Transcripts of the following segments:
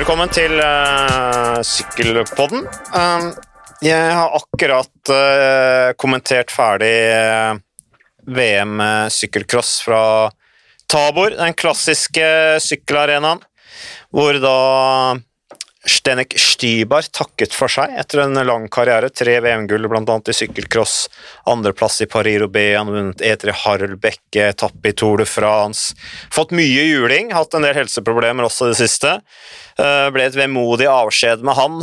Velkommen til uh, Sykkelpodden. Um, jeg har akkurat uh, kommentert ferdig uh, VM sykkelcross fra Tabor, den klassiske sykkelarenaen, hvor da Stenek Stybar takket for seg etter en lang karriere. Tre VM-gull, bl.a. i sykkelcross, andreplass i Paris-Roubais, han vunnet E3 Harlbecke, etappe i Tour de France. Fått mye juling, hatt en del helseproblemer også i det siste. Ble et vemodig avskjed med han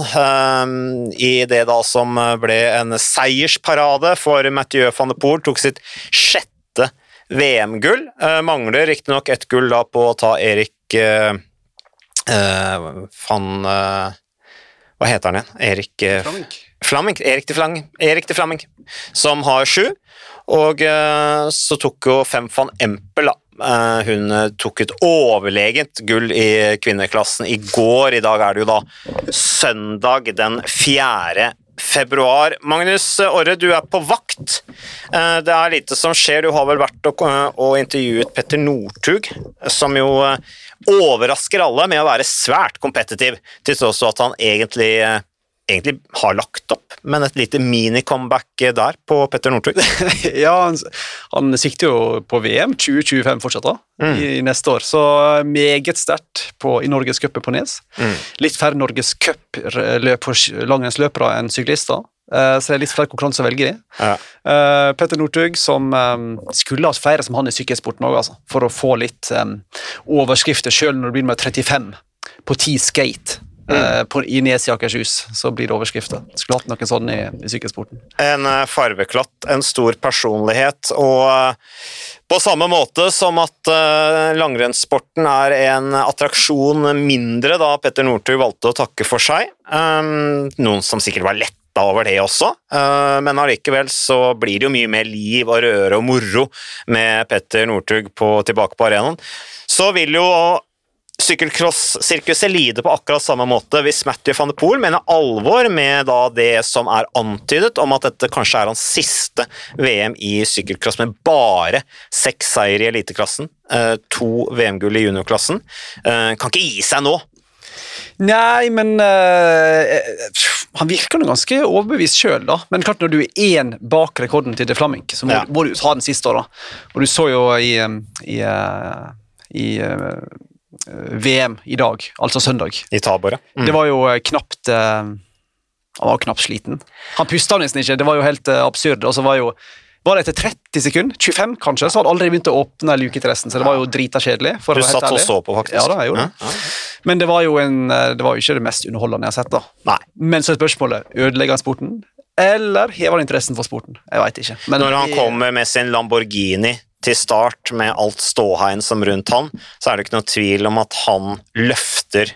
i det da som ble en seiersparade for Mathieu van de Poel. Tok sitt sjette VM-gull. Mangler riktignok ett gull da på å ta Erik van uh, Hva heter han igjen? Erik Flamming Flamink. Flamink. Erik de Flamink, Erik de Flamink som har sju. Og så tok jo Fem van Empel, da. hun tok et overlegent gull i kvinneklassen i går. I dag er det jo da søndag den 4. februar. Magnus Orre, du er på vakt. Det er lite som skjer. Du har vel vært og, og intervjuet Petter Northug, som jo overrasker alle med å være svært kompetitiv, til tross for at han egentlig, egentlig har lagt opp, men et lite mini-comeback der på Petter Northug. ja, han, han, sikter jo på VM 2025 fortsatt, da, mm. i, i, neste år, så meget sterkt i Norgescupen på Nes. Mm. Litt færre norgescupløp for langrennsløpere enn syklister. Uh, så det er litt flere konkurranser å velge i. Ja. Uh, Petter Northug, som um, skulle hatt flere som han i sykkelsporten òg, altså, for å få litt um, overskrifter sjøl når du begynner med 35 på 10 skate. Mm. Uh, på, I Nes i Akershus så blir det overskrifter. Skulle hatt noen sånn i, i sykkelsporten. En farveklatt, en stor personlighet, og på samme måte som at langrennssporten er en attraksjon mindre da Petter Northug valgte å takke for seg, um, noen som sikkert var lett over det også, eh, men allikevel så blir det jo mye mer liv og røre og moro med Petter Northug tilbake på arenaen. Så vil jo sykkelcross-sirkuset lide på akkurat samme måte hvis Matthew van de Poel mener alvor med det som er antydet om at dette kanskje er hans siste VM i sykkelcross med bare seks seier i eliteklassen, eh, to VM-gull i juniorklassen. Eh, kan ikke gi seg nå. Nei, men uh, Han virker nå ganske overbevist sjøl, da. Men klart når du er én bak rekorden til De Flamink, så må, ja. må, du ta den siste da. Og du så jo i, i, uh, i uh, VM i dag, altså søndag. I Tabor. Mm. Det var jo knapt Han var jo knapt sliten. Han pusta nesten ikke, det var jo helt absurd. og så var jo var det etter 30 sekunder, 25 kanskje, så hadde aldri begynt å åpne resten, så det var jo drita kjedelig. Du satt og så på, faktisk? Ja, da, jeg gjorde det. Men det var, jo en, det var ikke det mest underholdende jeg har sett. da. Nei. Men så er spørsmålet ødelegger han sporten, eller hever han interessen for sporten? Jeg veit ikke. Men Når han kommer med sin Lamborghini til start med alt ståheien som rundt han, så er det ikke noe tvil om at han løfter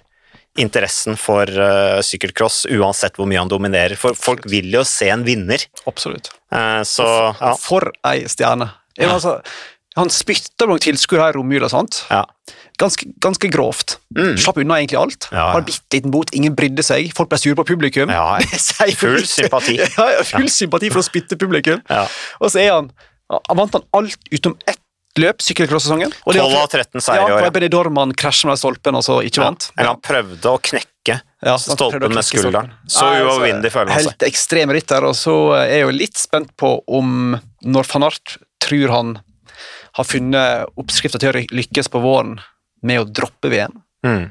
interessen for uh, sykkelcross, uansett hvor mye han dominerer. For folk vil jo se en vinner. Absolutt. Uh, så, ja. For ei stjerne. Ja. Altså, han spytta noen tilskuere her i romjula, sant? Ja. Ganske, ganske, grovt. Mm. Slapp unna egentlig alt. Ja, ja. Har bitte liten bot, ingen brydde seg. Folk ble sure på publikum. Ja, full sympati. ja, full sympati for å spytte publikum. Og så er han Han vant han alt utom ett løp sykkelcross-sesongen. 12 av 13 seier i år. Ja, Benidorm han krasja med stolpen og så ikke vant. Eller han prøvde å knekke ja, stolpen med skulderen. Så uovervinnelig føler han seg. Helt ekstrem rytter, og så er jeg jo litt spent på om når van Art tror han har funnet oppskrifta til å lykkes på våren med å droppe VM. Mm.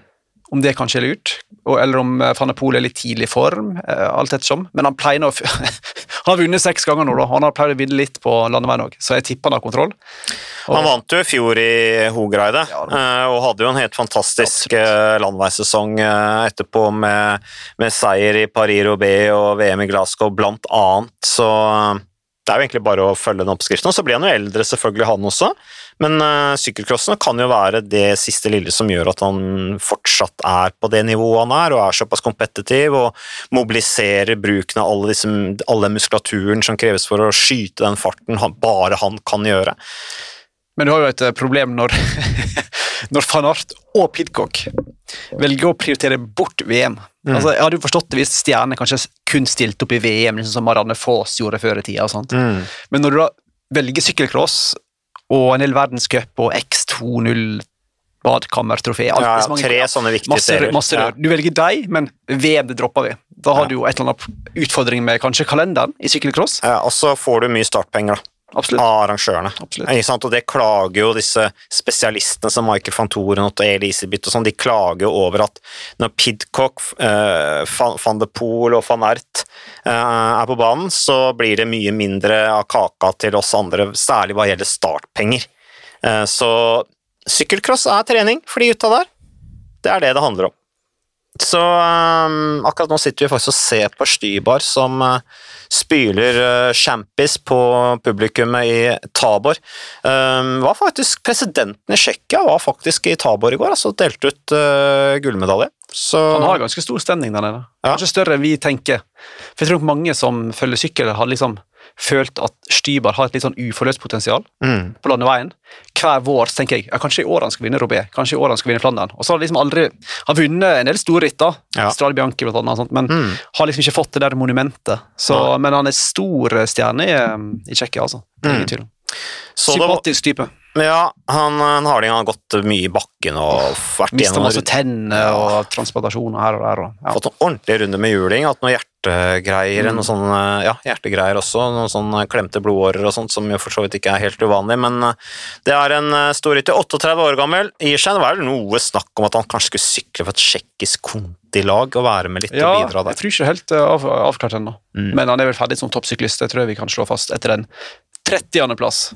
Om det kanskje er lurt, eller om eh, van Poel er litt tidlig i form. Eh, alt ettersom. Men han pleier å Han har vunnet seks ganger nå, da. Han har pleid å vinne litt på landeveien òg, så jeg tipper han har kontroll. Og, han vant jo i fjor i Hogreide, ja, eh, og hadde jo en helt fantastisk Absolutt. landeveissesong etterpå med, med seier i Paris-Roubais og VM i Glasgow, blant annet. Så det er jo egentlig bare å følge den oppskriften. Og så blir han jo eldre, selvfølgelig, han også. Men uh, sykkelcrossen kan jo være det siste lille som gjør at han fortsatt er på det nivået han er, og er såpass kompetitiv og mobiliserer bruken av alle, disse, alle muskulaturen som kreves for å skyte den farten han, bare han kan gjøre. Men du har jo et eh, problem når, når van Art og Pidcock velger å prioritere bort VM. Mm. Altså, jeg hadde jo forstått det hvis stjernene kanskje kun stilte opp i VM, liksom som Marianne Foss gjorde før i tida. Mm. Men når du da velger sykkelcross og en hel verdenscup og X203 badkammertrofé. alt Ja, ja, tre sånne viktige masse, serier. masse rør. Du velger deg, men VM det dropper vi. Da har Ja. du jo et eller annet utfordring med kanskje kalenderen i sykkelcross. Ja, og så får du mye startpenger da, Absolutt. av arrangørene. Absolutt. Og det klager jo disse spesialistene som Michael van Toren og Elisabeth og sånn, de klager jo over at når Pidcock, uh, van, van de Poel og van Ert uh, er på banen, så blir det mye mindre av kaka til oss andre, særlig hva gjelder startpenger. Uh, så sykkelcross er trening for de gutta der. Det er det det handler om. Så um, akkurat nå sitter vi faktisk og ser på Stybar som uh, spyler uh, champis på publikummet i Tabor. Um, var faktisk Presidenten i Tsjekkia var faktisk i Tabor i går, altså delte ut uh, gullmedalje. Så Han har ganske stor stemning der nede. Ja. Kanskje større enn vi tenker. For jeg tror mange som følger sykkel, har liksom følt at Stybar har et litt sånn uforløst potensial mm, på landeveien. Hver vår tenker jeg ja, kanskje i år han skal vinne Robé, kanskje i år han skal vinne Flandern. Og så har han liksom aldri Han har vunnet en del store ritt, da. Ja. Strade Bianchi blant annet, sånt, men mm. har liksom ikke fått det der monumentet. Så, men han er stor stjerne i, i Tsjekkia, altså. Er Mm. ingen tvil Sympatisk type. ja, han, han Harding har gått mye i bakken og vært Mista masse tenner og transplantasjoner her og der. Og, ja. Fått en ordentlig runde med juling, hatt noen hjertegreier, Mm. noen sånn, eh, ja, hjertegreier også, noen sånne klemte blodårer og sånt, som jo for så vidt ikke er helt uvanlig, men eh, det er en eh, stor rytter, 38 år gammel, gir seg, det var noe snakk om at han kanskje skulle sykle for et tsjekkisk kontilag og være med litt Ja, og bidra jeg der. tror ikke helt eh, av, avklart ennå. Mm. Men han er vel ferdig som toppsyklist, det tror jeg vi kan slå fast, etter den 30. plass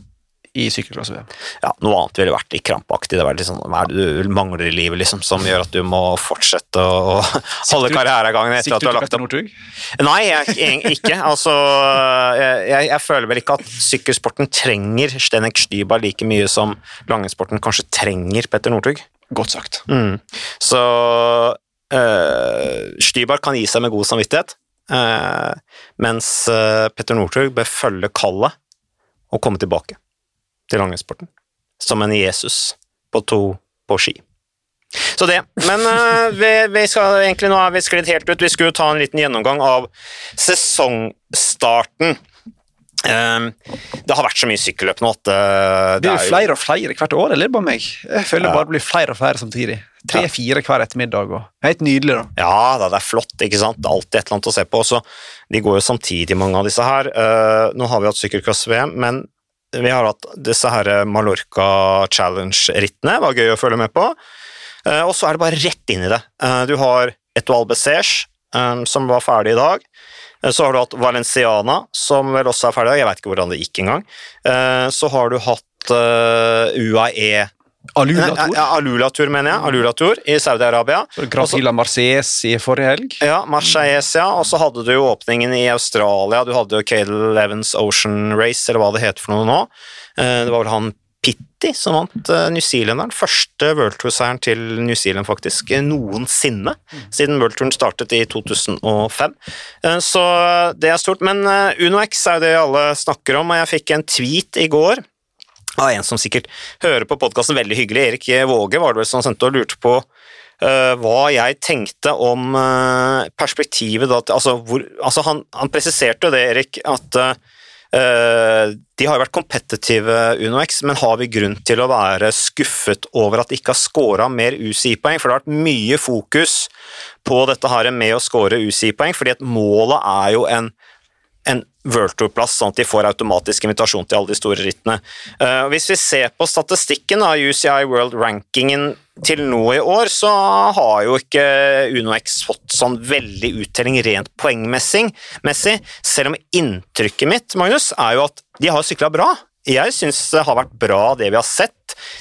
i sykkelklasse-VM. Ja, noe annet ville vært litt krampaktig, det var sånn, hva er det du mangler i livet liksom, som gjør at du må fortsette å, holde karrieregangen etter at du har lagt opp. Nei, jeg, ikke. Altså, jeg, jeg, jeg føler vel ikke at sykkelsporten trenger Stenek Stybar like mye som langrennssporten kanskje trenger Petter Northug. Godt sagt. Mm. Så øh, Stybar kan gi seg med god samvittighet, eh, mens eh, Petter Northug bør følge kallet og komme tilbake til langrennssporten. Som en Jesus på to på ski. Så det. Men uh, vi, vi skal egentlig nå er vi sklidd helt ut. Vi skulle ta en liten gjennomgang av sesongstarten. Um, det har vært så mye sykkelløp nå at uh, Det er jo- flere og flere hvert år, eller er bare meg? Jeg føler Ja. bare det blir flere og flere samtidig. Tre-fire hver ettermiddag. Og. Helt nydelig, da. Ja det er flott, ikke sant. Det er alltid et eller annet å se på. Så de går jo samtidig, mange av disse her. Uh, nå har vi hatt sykkelcross-VM, men vi har hatt disse her Mallorca Challenge-rittene. Var gøy å følge med på. Eh, og så er det bare rett inn i det. Eh, du har Etoile Bessège, eh, som var ferdig i dag. Så har du hatt Valenciana, som vel også er ferdig. i dag. Jeg vet ikke hvordan det gikk engang. Så har du hatt UAE Alula Nei, Tour. ja, Alula-tur, mener jeg. Alula-tur i Saudi-Arabia. Grand Prix Marseilles i forrige helg. Ja, Marseilles, ja. Og så hadde du jo åpningen i Australia. Du hadde jo Cadel Evans Ocean Race, eller hva det heter for noe nå. Eh, Det var vel han Pitti som vant eh, New Zealanderen. Første World Tour-seieren til New Zealand, faktisk, eh, noensinne. Siden World Touren startet i 2005. Eh, Så det er stort. Men UnoX er jo det alle snakker om, og jeg fikk en tweet i går av en som sikkert hører på podkasten veldig hyggelig. Erik Våge var det vel som sendte og lurte på uh, hva jeg tenkte om uh, perspektivet da, altså, hvor, altså han, han presiserte jo det, Erik, at uh, de har jo vært kompetitive UnoX, men har vi grunn til å være skuffet over at de ikke har scora mer UCI-poeng? For det har vært mye fokus på dette her med å score UCI-poeng, fordi at målet er jo en en World Tour-plass, sånn at de får automatisk invitasjon til alle de store rittene. Eh, hvis vi ser på statistikken av UCI World Rankingen til nå i år, så har jo ikke UnoX fått sånn veldig uttelling rent poengmessig, selv om inntrykket mitt, Magnus, er jo at de har sykla bra. Jeg syns det har vært bra det vi har sett.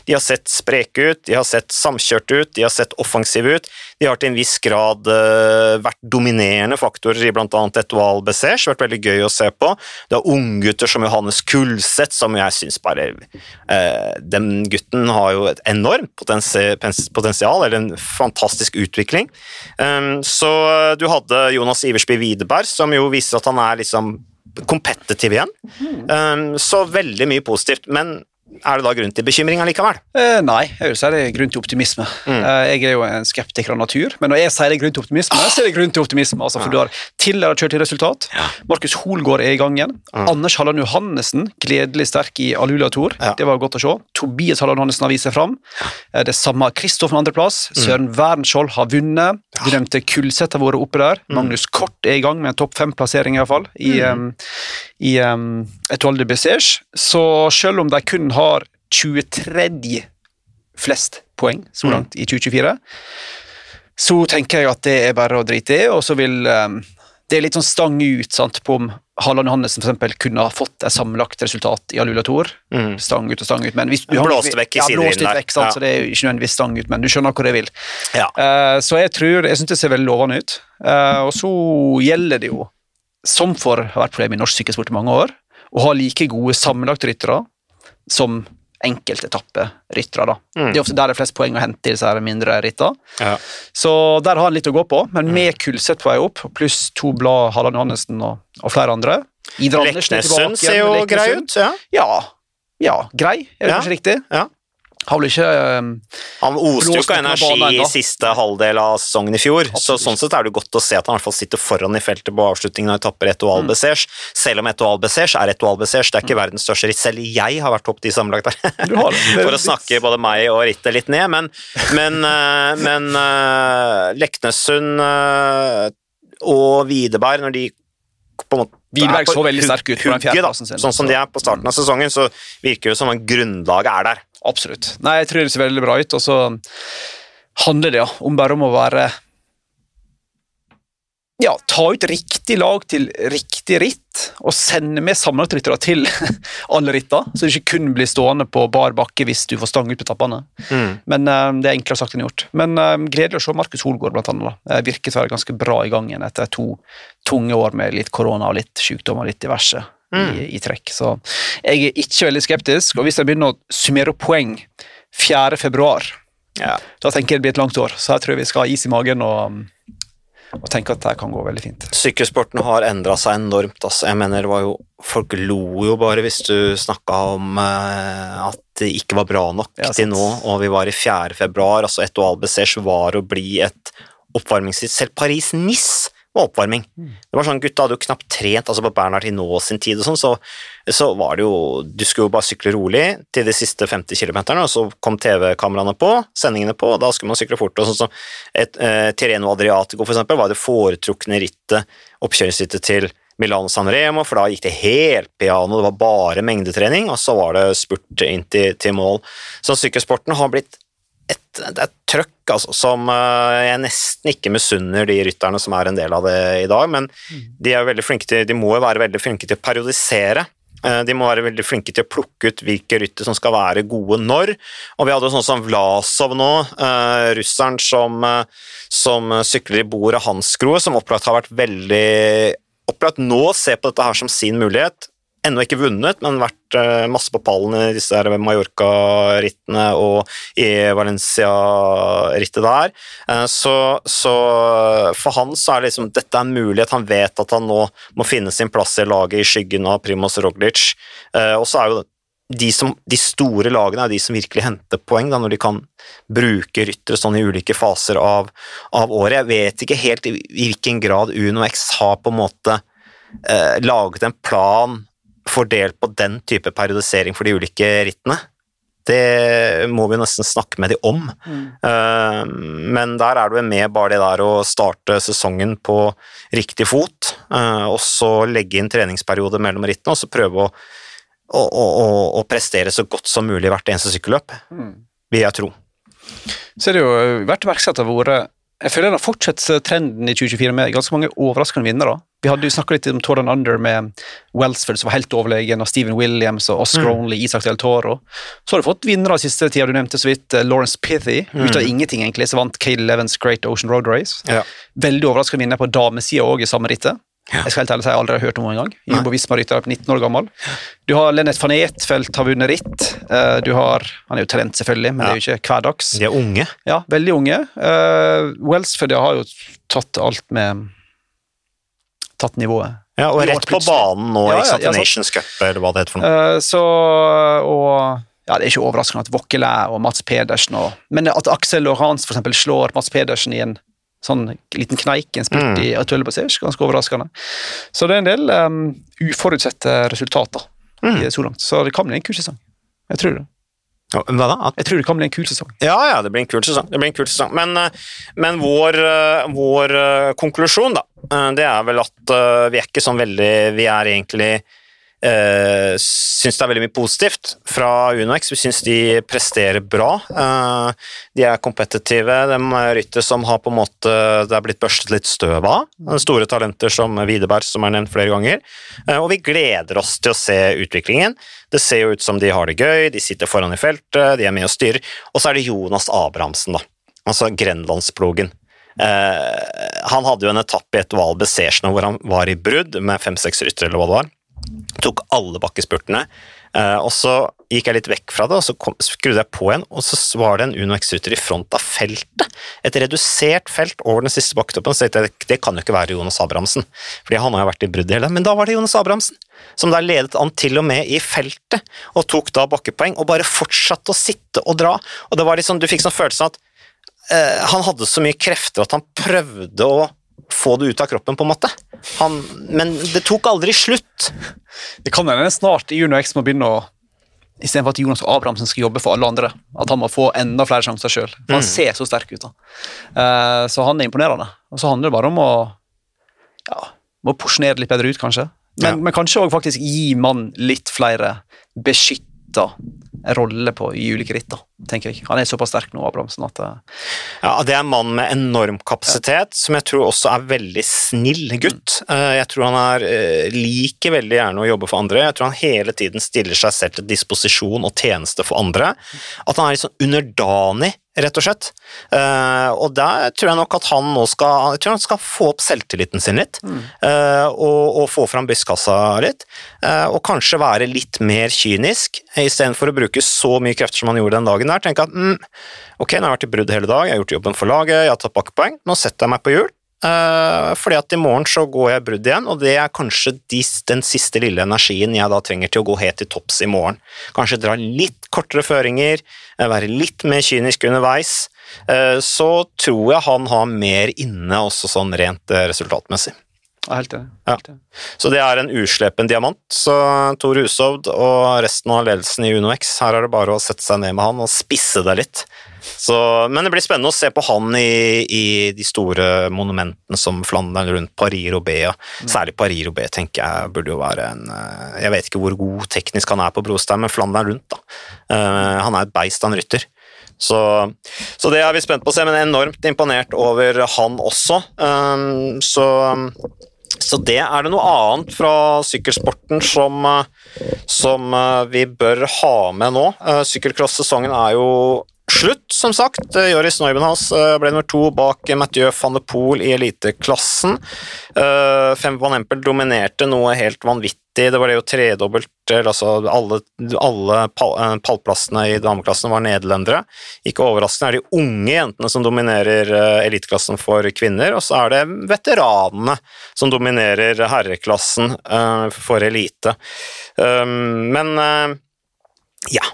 De har sett spreke ut, de har sett samkjørte ut, de har sett offensive ut. De har til en viss grad eh, vært dominerende faktorer i bl.a. Etoile Bessège, vært veldig gøy å se på. Det er unggutter som Johannes Kulseth, som jeg syns bare eh, Den gutten har jo et enormt potensi- potensial, eller en fantastisk utvikling. Um, så du hadde Jonas Iversby Widerberg, som jo viser at han er liksom kompetitiv igjen. Um, så veldig mye positivt. Men er det da grunn til bekymring allikevel? Eh, nei, jeg vil si det er grunn til optimisme. Mm. Eh, jeg er jo en skeptiker av natur, men når jeg sier det er grunn til optimisme, så er det grunn til optimisme. Altså, for du har tidligere kjørt til resultat. Ja. Markus Holgaard er i gang igjen. Mm. Anders Halland Johannessen, gledelig sterk i Alula Tour. Ja. Det var godt å se. Tobias Halland Johannessen har vist seg fram. Eh, det samme har Kristoffer andreplass. Mm. Søren Wernskjold har vunnet. Du nevnte Kulseth har vært oppe der. Mm. Magnus Kort er i gang med en topp fem-plassering, iallfall, i, um, i um, Etoile de Bessèges. Så selv om de kun har 23. flest poeng så Mm. langt i 2024, så tenker jeg at det er bare å drite i, og så vil um, det er litt sånn stang ut sant, på om Halland Johannessen eksempel, kunne ha fått et sammenlagt resultat i Alula Tor. Mm. Stang ut og stang ut. Men hvis, du, Blåst vekk i ja, sidelinjen litt der. vekk, sant, Ja. så det er jo ikke nødvendigvis stang ut, men du skjønner hvor jeg vil. Ja. Uh, så jeg tror, jeg synes det ser veldig lovende ut. Uh, og så gjelder det jo, som for har vært problemet i norsk sykkelsport i mange år, å ha like gode sammenlagtryttere som enkeltetapperyttere. da. Mm. Det er ofte der det er flest poeng å hente i disse her mindre rittene. Ja. Så der har han litt å gå på, men Mm. med Kulseth på vei opp, pluss to blad Halland Johannessen og, og flere andre. Andersen er tilbake Leknessund ser jo grei ut. Ja. Ja, ja, grei, er det Ja. kanskje riktig? Ja. Har vel ikke um, Han oste jo ikke energi i siste halvdel av sesongen i fjor, så sånn sett er det godt å se at han i hvert fall sitter foran i feltet på avslutningen av etapper Etoile Mm. Selv om Etoile Bessèges er Etoile Bessèges, det er ikke verdens største ritt. Selv jeg har vært topp ti sammenlagt der. Er For å snakke både meg og rittet litt ned, men, men, eh, men eh, Leknessund eh, og Widerberg, når de på en måte er så veldig sterk ut på den fjerdeplassen sin. Sånn som de er på starten av sesongen, så virker det som at grunnlaget er der. Absolutt. Nei, jeg tror det ser veldig bra ut, og så handler det ja, om bare om å være ja, ta ut riktig lag til riktig ritt, og sende med sammenlagtryttere til alle ritter, så du ikke kun blir stående på bar bakke hvis du får stang ut på tappene. Men eh, det er enklere sagt enn gjort. Men eh, gledelig å se Markus Holgaard, blant annet. Da. Virket å være ganske bra i gang igjen etter to tunge år med litt korona og litt sykdom og litt diverse i, i trekk. Så jeg er ikke veldig skeptisk, og hvis jeg begynner å summere opp poeng 4. februar, Ja. da tenker jeg det blir et langt år. Så jeg tror vi skal ha is i magen og, og tenke at det kan gå veldig fint. Sykkelsporten har endra seg enormt. Altså. Jeg mener, det var jo, Folk lo jo bare hvis du snakka om eh, at det ikke var bra nok Ja, til nå, og vi var i 4. februar. altså Etoile Bessèges var å bli et oppvarmingstid. Selv Paris-Nice var oppvarming. Det var sånn, Gutta hadde jo knapt trent altså på Bernhard Hinault sin tid, og sånn, så, så var det jo Du skulle jo bare sykle rolig til de siste 50 km, og så kom TV-kameraene på, sendingene på, og da skulle man sykle fort. og sånn som et, eh, Tireno Adriatico for eksempel, var det foretrukne rittet, oppkjøringsrittet til Milano San Remo, for da gikk det helt piano, det var bare mengdetrening, og så var det spurt inn til, til mål. Så sykkelsporten har blitt et, det er et trøkk altså, som eh, jeg nesten ikke misunner de rytterne som er en del av det i dag, men de, er veldig flinke til, de må jo være veldig flinke til å periodisere. Eh, De må være veldig flinke til å plukke ut hvilke rytter som skal være gode når. Og vi hadde jo sånn som Vlasov nå, eh, russeren som, som sykler i bordet Hansgrohe, som opplagt har vært veldig Opplagt nå ser på dette her som sin mulighet. Ennå ikke vunnet, men vært eh, masse på pallen i disse Mallorca-rittene og i Valencia-rittet der. Eh, så, så for han så er det liksom dette er en mulighet. Han vet at han nå må finne sin plass i laget i skyggen av Primoz Roglic. Eh, og så er jo de, som, de store lagene er de som virkelig henter poeng, da, når de kan bruke ryttere sånn i ulike faser av, av året. Jeg vet ikke helt i, i hvilken grad UNOX har på en måte eh, laget en plan fordelt på den type periodisering for de ulike rittene. Det må vi nesten snakke med de om. Eh, men der er du med bare det der å starte sesongen på riktig fot, eh, og så legge inn treningsperiode mellom rittene, og så prøve å, å, å, å- prestere så godt som mulig hvert eneste sykkelløp, vil jeg tro. Så er det jo verdt å merke seg at det har vært Jeg føler den har fortsatt trenden i 2024 med ganske mange overraskende vinnere. Vi hadde jo snakka litt om Tordan Under med Welsford, som var helt overlegen, og Steven Williams og Oscar Onley, Isak Del Toro. Så har du fått vinnere den siste tida, du nevnte så vidt eh, Lawrence Pithy. Ut av ingenting, egentlig, så vant Cade Levens Great Ocean Road Race. Ja. Veldig overraskende vinner på damesida òg i samme rittet. Ja. Jeg skal helt ærlig si jeg aldri har hørt om henne engang. Jumbo Visma-rytter på 19 år gammel. Du har Lennart van Eetfeldt har vunnet ritt. Eh, Du har Han er jo talent, selvfølgelig, men det er jo ikke hverdags. De er unge. Ja, veldig unge. Uh, Welsford har jo tatt alt med Tatt nivået. Ja, og rett på banen nå, Ja, ja, ja. Nations Cup, eller hva det heter for noe. Eh, så Og ja, Det er ikke overraskende at Vokkele og Mats Pedersen og, Men at Aksel Lorentz eksempel, slår Mats Pedersen i en sånn liten kneik, en spurt Mm. i Atuelle Basage, ganske overraskende. Så det er en del um, uforutsette resultater Mm. i- så langt. Så det kan bli en kul sesong. Jeg tror det. Hva da? Jeg tror det kan bli en kul sesong. Ja, ja, det blir en kul sesong. Det blir en kul sesong. Men, eh, men vår, eh, vår konklusjon, da, det er vel at eh, vi er ikke sånn veldig Vi er egentlig uh, Syns det er veldig mye positivt fra UnoX. Vi syns de presterer bra. Eh, de er kompetitive. De er ryttere som har på en måte Det er blitt børstet litt støv av. Store talenter som Widerberg, som er nevnt flere ganger. Eh, og vi gleder oss til å se utviklingen. Det ser jo ut som de har det gøy, de sitter foran i feltet, de er med og styrer. Og så er det Jonas Abrahamsen, da. Altså Grenlandsplogen. Eh, han hadde jo en etappe i et Val Besers hvor han var i brudd med fem-seks ryttere, eller hva det var. Tok alle bakkespurtene. Eh, og så gikk jeg litt vekk fra det, og så kom, skrudde jeg på igjen, og så var det en Uno X-rytter i front av feltet. Et redusert felt over den siste bakketoppen. Så tenkte jeg det kan jo ikke være Jonas Abrahamsen, fordi han har jo vært i brudd hele Men da var det Jonas Abrahamsen, som da ledet an til og med i feltet, og tok da bakkepoeng, og bare fortsatte å sitte og dra. Og det var liksom, du fikk sånn følelsen at han hadde så mye krefter at han prøvde å få det ut av kroppen, på en måte. Han, men det tok aldri slutt. Det kan hende snart Juno X må begynne å Istedenfor at Jonas Abrahamsen skal jobbe for alle andre, at han må få enda flere sjanser sjøl. Han Mm. ser så sterk ut. da. Uh, så han er imponerende. Og så handler det bare om å ja, må porsjonere litt bedre ut, kanskje. Men, Ja. men kanskje òg faktisk gi mannen litt flere beskytta roller på i ulike ritt, da, tenker jeg. Han er såpass sterk nå, Abrahamsen, at eh, Ja, Det er en mann med enorm kapasitet, som jeg tror også er veldig snill gutt. Mm. Jeg tror han er, eh, liker veldig gjerne å jobbe for andre. Jeg tror han hele tiden stiller seg selv til disposisjon og tjeneste for andre. At han er litt sånn underdanig, rett og slett. Eh, Og der tror jeg nok at han nå skal Jeg tror han skal få opp selvtilliten sin litt, eh, og, og få fram brystkassa litt. eh, Og kanskje være litt mer kynisk, istedenfor å bruke så mye krefter som han gjorde den dagen der. Tenke at mm, ok, nå har jeg vært i brudd hele dag, jeg har gjort jobben for laget, jeg har tatt bakkepoeng, nå setter jeg meg på hjul. Uh, fordi at i morgen så går jeg brudd igjen, og det er kanskje de, den siste lille energien jeg da trenger til å gå helt til topps i morgen. Kanskje dra litt kortere føringer, eh, være litt mer kynisk underveis. Uh, så tror jeg han har mer inne også sånn rent resultatmessig. Er helt enig. Ja. Så det er en uslepen diamant. Så Tor Hushovd og resten av ledelsen i UnoX, her er det bare å sette seg ned med han og spisse det litt. Så, men det blir spennende å se på han i, i de store monumentene som Flandern rundt Paris-Roubais. og Særlig Paris-Roubais tenker jeg burde jo være en eh, Jeg vet ikke hvor god teknisk han er på brostein, men Flandern rundt, da. Uh, han er et beist en rytter. Så, så det er vi spent på å se, men enormt imponert over han også. Um, så så det er det noe annet fra sykkelsporten som, eh, som eh, vi bør ha med nå. Eh, Sykkelcross-sesongen er jo slutt, som sagt. Eh, Joris Neubenhaus eh, ble nummer to bak Mathieu van de Poel i eliteklassen. Eh, Fem van Empel dominerte noe helt vanvittig. Det var det jo tredobbelt altså Alle, alle pallplassene i dameklassen var nederlendere. Ikke overraskende er de unge jentene som dominerer eliteklassen for kvinner, og så er det veteranene som dominerer herreklassen for elite. Men ja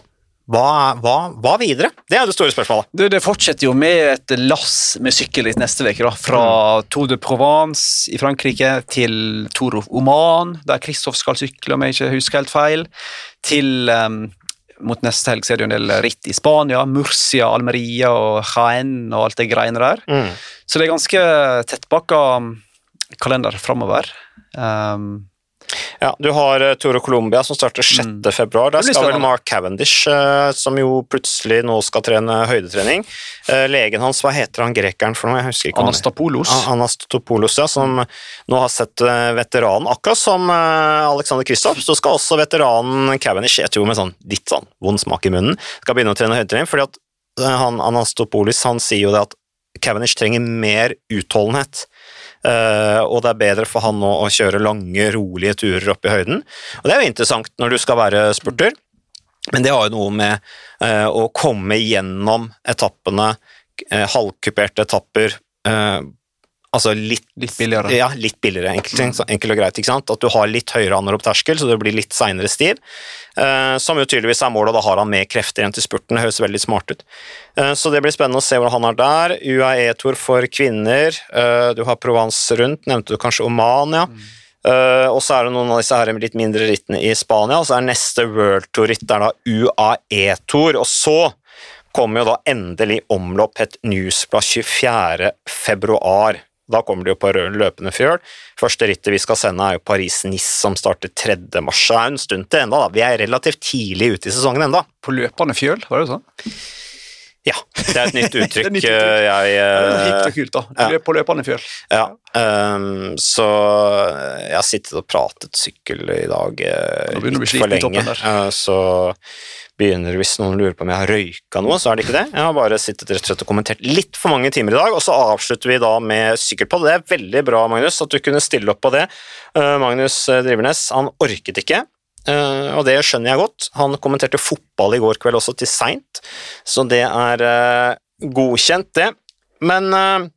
hva, hva, hva videre? Det er det store spørsmålet. Det, det fortsetter jo med et lass med sykkelritt neste uke. Fra Fra Tour de Provence i Frankrike til Tour of Oman, der Kristoff skal sykle, om jeg ikke husker helt feil. Til um, mot neste helg så er det jo en del ritt i Spania. Murcia, Almeria og Jaén og alt det greiene der. Mm. Så det er ganske tettpakka kalender framover. Um, Ja, du har Toro Tour of Colombia som starter 6. Mm. Der skal vel. Mark Cavendish, eh, som jo plutselig nå skal trene høydetrening. Eh, legen hans, hva heter han grekeren for noe? Jeg husker ikke. Anastapoulos. Anastopoulos, ja, som nå har sett eh, veteranen. Akkurat som eh, Alexander Kristoff, så skal også veteranen Cavendish, jeg tror med sånn litt sånn vond smak i munnen, skal begynne å trene høydetrening, fordi at eh, han, Anastopoulos han sier jo det at Cavendish trenger mer utholdenhet. Eh, og det er bedre for han nå å kjøre lange, rolige turer opp i høyden. Og det er jo interessant når du skal være spurter, men det har jo noe med eh, å komme gjennom etappene, eh, halvkuperte etapper, Altså litt, Litt billigere. Ja, litt billigere, enkelt, enkelt og greit. ikke sant? At du har litt høyere aneropp-terskel, så det blir litt seinere stiv. Eh, som jo tydeligvis er målet, da har han mer krefter igjen til spurten. Det høres veldig smart ut. Eh, så det blir spennende å se hvordan han er der. UAE-tour for kvinner. Eh, du har Provence rundt, nevnte du kanskje Oman, ja. Eh, og så er det noen av disse her med litt mindre rittene i Spania, og så er neste World Tour-ritt der da UAE-tour. Og så kommer jo da endelig omlopp et newsblad 24. Da kommer de jo på løpende fjøl. Første rittet vi skal sende er jo Paris-Nice, som starter 3. mars. Det er en stund til enda da. Vi er relativt tidlig ute i sesongen enda. På løpende fjøl, var det sånn? Ja, det er et nytt uttrykk. Er nytt uttrykk. eh, Jeg, Det er eh, Hipt og kult, da. ja. På løpende fjøl. Ja, Um, så jeg har sittet og pratet sykkel i dag eh, bli litt for lenge, Uh, eh, så begynner hvis noen lurer på om jeg har røyka noe, så er det ikke det. Jeg har bare sittet rett og slett og kommentert litt for mange timer i dag, og så avslutter vi da med sykkelpod. Det er veldig bra, Magnus, at du kunne stille opp på det. Eh, Magnus eh, Drivernes, han orket ikke. Uh, og det skjønner jeg godt. Han kommenterte fotball i går kveld også til seint, så det er uh, godkjent, det. Men eh,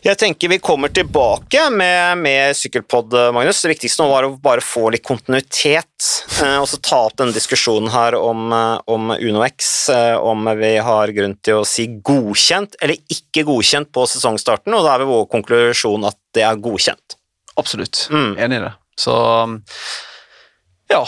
jeg tenker vi kommer tilbake med, med sykkelpod, Magnus. Det viktigste nå var å bare få litt kontinuitet, eh, og så ta opp denne diskusjonen her om, eh, om UnoX, eh, om vi har grunn til å si godkjent eller ikke godkjent på sesongstarten, og da er vi vår konklusjon at det er godkjent. Absolutt. Mm. Enig i det. Så ja.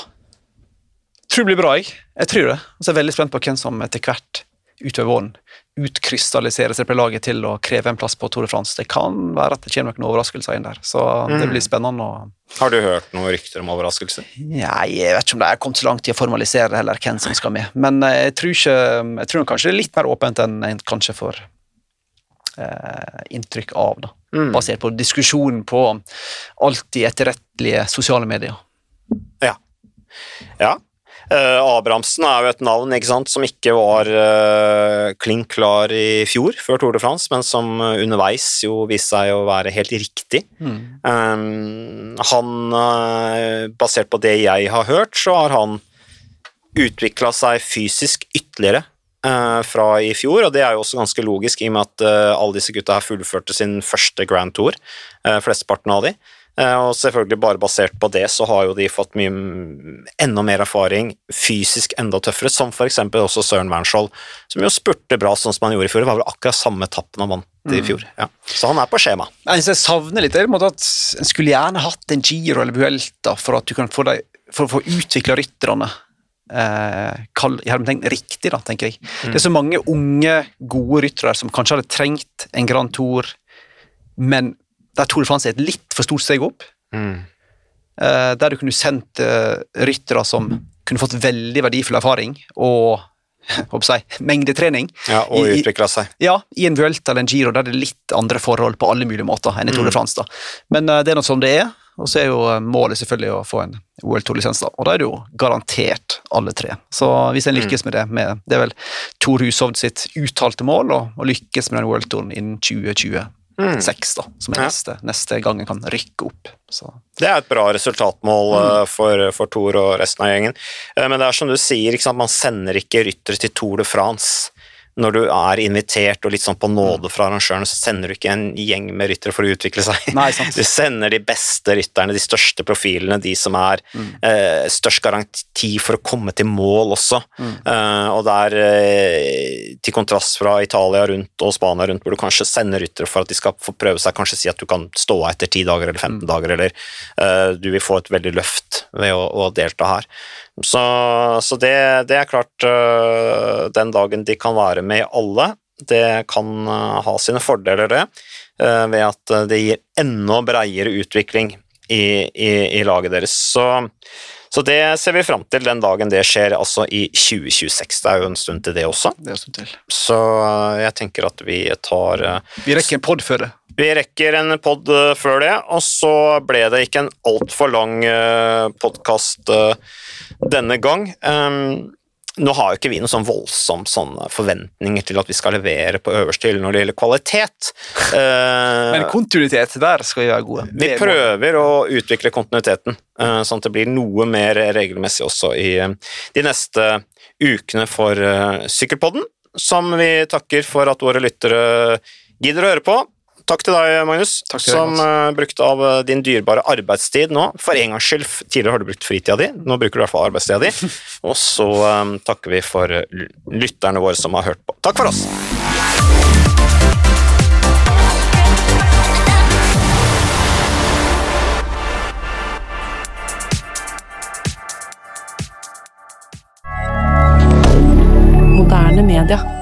Tror det blir bra, jeg. Jeg tror det. Og så er jeg veldig spent på hvem som etter hvert utover våren utkrystalliserer seg på laget til å kreve en plass på Tour de France. Det kan være at det kommer noen overraskelser inn der, så det Mm. blir spennende. å Har du hørt noen rykter om overraskelser? Nei, jeg vet ikke om det er kommet så langt i å formalisere det heller, hvem som skal med. Men eh, jeg tror, ikke, jeg tror kanskje det er litt mer åpent enn en kanskje får eh, inntrykk av, da. Mm. basert på diskusjonen på alltid etterrettelige sosiale medier. Ja. Ja. Eh, Abrahamsen er jo et navn ikke sant, som ikke var uh, klink klar i fjor, før Tour de France, men som underveis jo viste seg å være helt riktig. Um, han, uh, basert på det jeg har hørt, så har han utvikla seg fysisk ytterligere fra i fjor, og det er jo også ganske logisk i og med at alle disse gutta her fullførte sin første Grand Tour, flesteparten av de. Og selvfølgelig bare basert på det så har jo de fått mye mm, enda mer erfaring, fysisk enda tøffere, som for eksempel også Søren Wernskjold, som jo spurte bra sånn som han gjorde i fjor. Det var vel akkurat samme etappen han vant i fjor. Ja. Så han er på skjema. Jeg, savner litt det, at en skulle gjerne hatt en Giro eller Buelta for at du kan få, deg, for å få utvikla rytterne. Eh, kall, tenkt riktig, da, tenker jeg. Det er så mange unge, gode ryttere som kanskje hadde trengt en Grand Tour, men der Tour de France er et litt for stort steg opp. Eh, der du kunne sendt uh, ryttere som kunne fått veldig verdifull erfaring og håper jeg, mengdetrening. Ja, og utvikla seg. Ja, i en Vuelta eller en Giro der det er litt andre forhold på alle mulige måter enn i Tour de France. da. Men uh, det er noe som det er, og så er jo målet selvfølgelig å få en World Tour-lisens. da, Og da er det jo garantert alle tre. Så hvis en lykkes med det med, Det er vel Tor Hushovd sitt uttalte mål å, lykkes med den World Touren innen 2026, da, som er Ja. neste, neste gang jeg kan rykke opp. Så Det er et bra resultatmål mm. for, for Tour og resten av gjengen. Eh, Men det er som du sier, ikke sant? man sender ikke ryttere til Tour de France. Når du er invitert og litt sånn på nåde fra arrangøren, så sender du ikke en gjeng med ryttere for å utvikle seg. Nei, sant. Du sender de beste rytterne, de største profilene, de som er eh, størst garanti for å komme til mål også. Eh, og der, eh, til kontrast fra Italia rundt og Spania rundt, hvor du kanskje sender ryttere for at de skal få prøve seg, kanskje si at du kan stå av etter 10 dager eller 15 dager, eller eh, du vil få et veldig løft ved å, å delta her. Så, så det, det er klart øh, Den dagen de kan være med i alle, det kan øh, ha sine fordeler, det. øh, ved at det gir enda breiere utvikling i, i, i laget deres. Så, så det ser vi fram til den dagen det skjer, altså i 2026. Det er jo en stund til det også. det er en stund til. Så øh, jeg tenker at vi tar øh, Vi rekker en pod før det. vi rekker en pod eh, før det, og så ble det ikke en altfor lang podkast denne gang. Nå har jo ikke vi noen sånn voldsomt sånne forventninger til at vi skal levere på øverste hylle når det gjelder kvalitet. Eh, Men kontinuitet, der skal vi være gode. vi er prøver å utvikle kontinuiteten, eh, sånn at det blir noe mer regelmessig også i eh, de neste ukene for Sykkelpodden, som vi takker for at våre lyttere gidder å høre på. Takk til deg, Magnus, til som Mats. eh, brukte av eh, din dyrebare arbeidstid nå. For en gangs skyld. Tidligere har du brukt fritida di, nå bruker du i hvert fall arbeidstida di. Og så um, takker vi for lytterne våre som har hørt på. Takk for oss! Moderne media.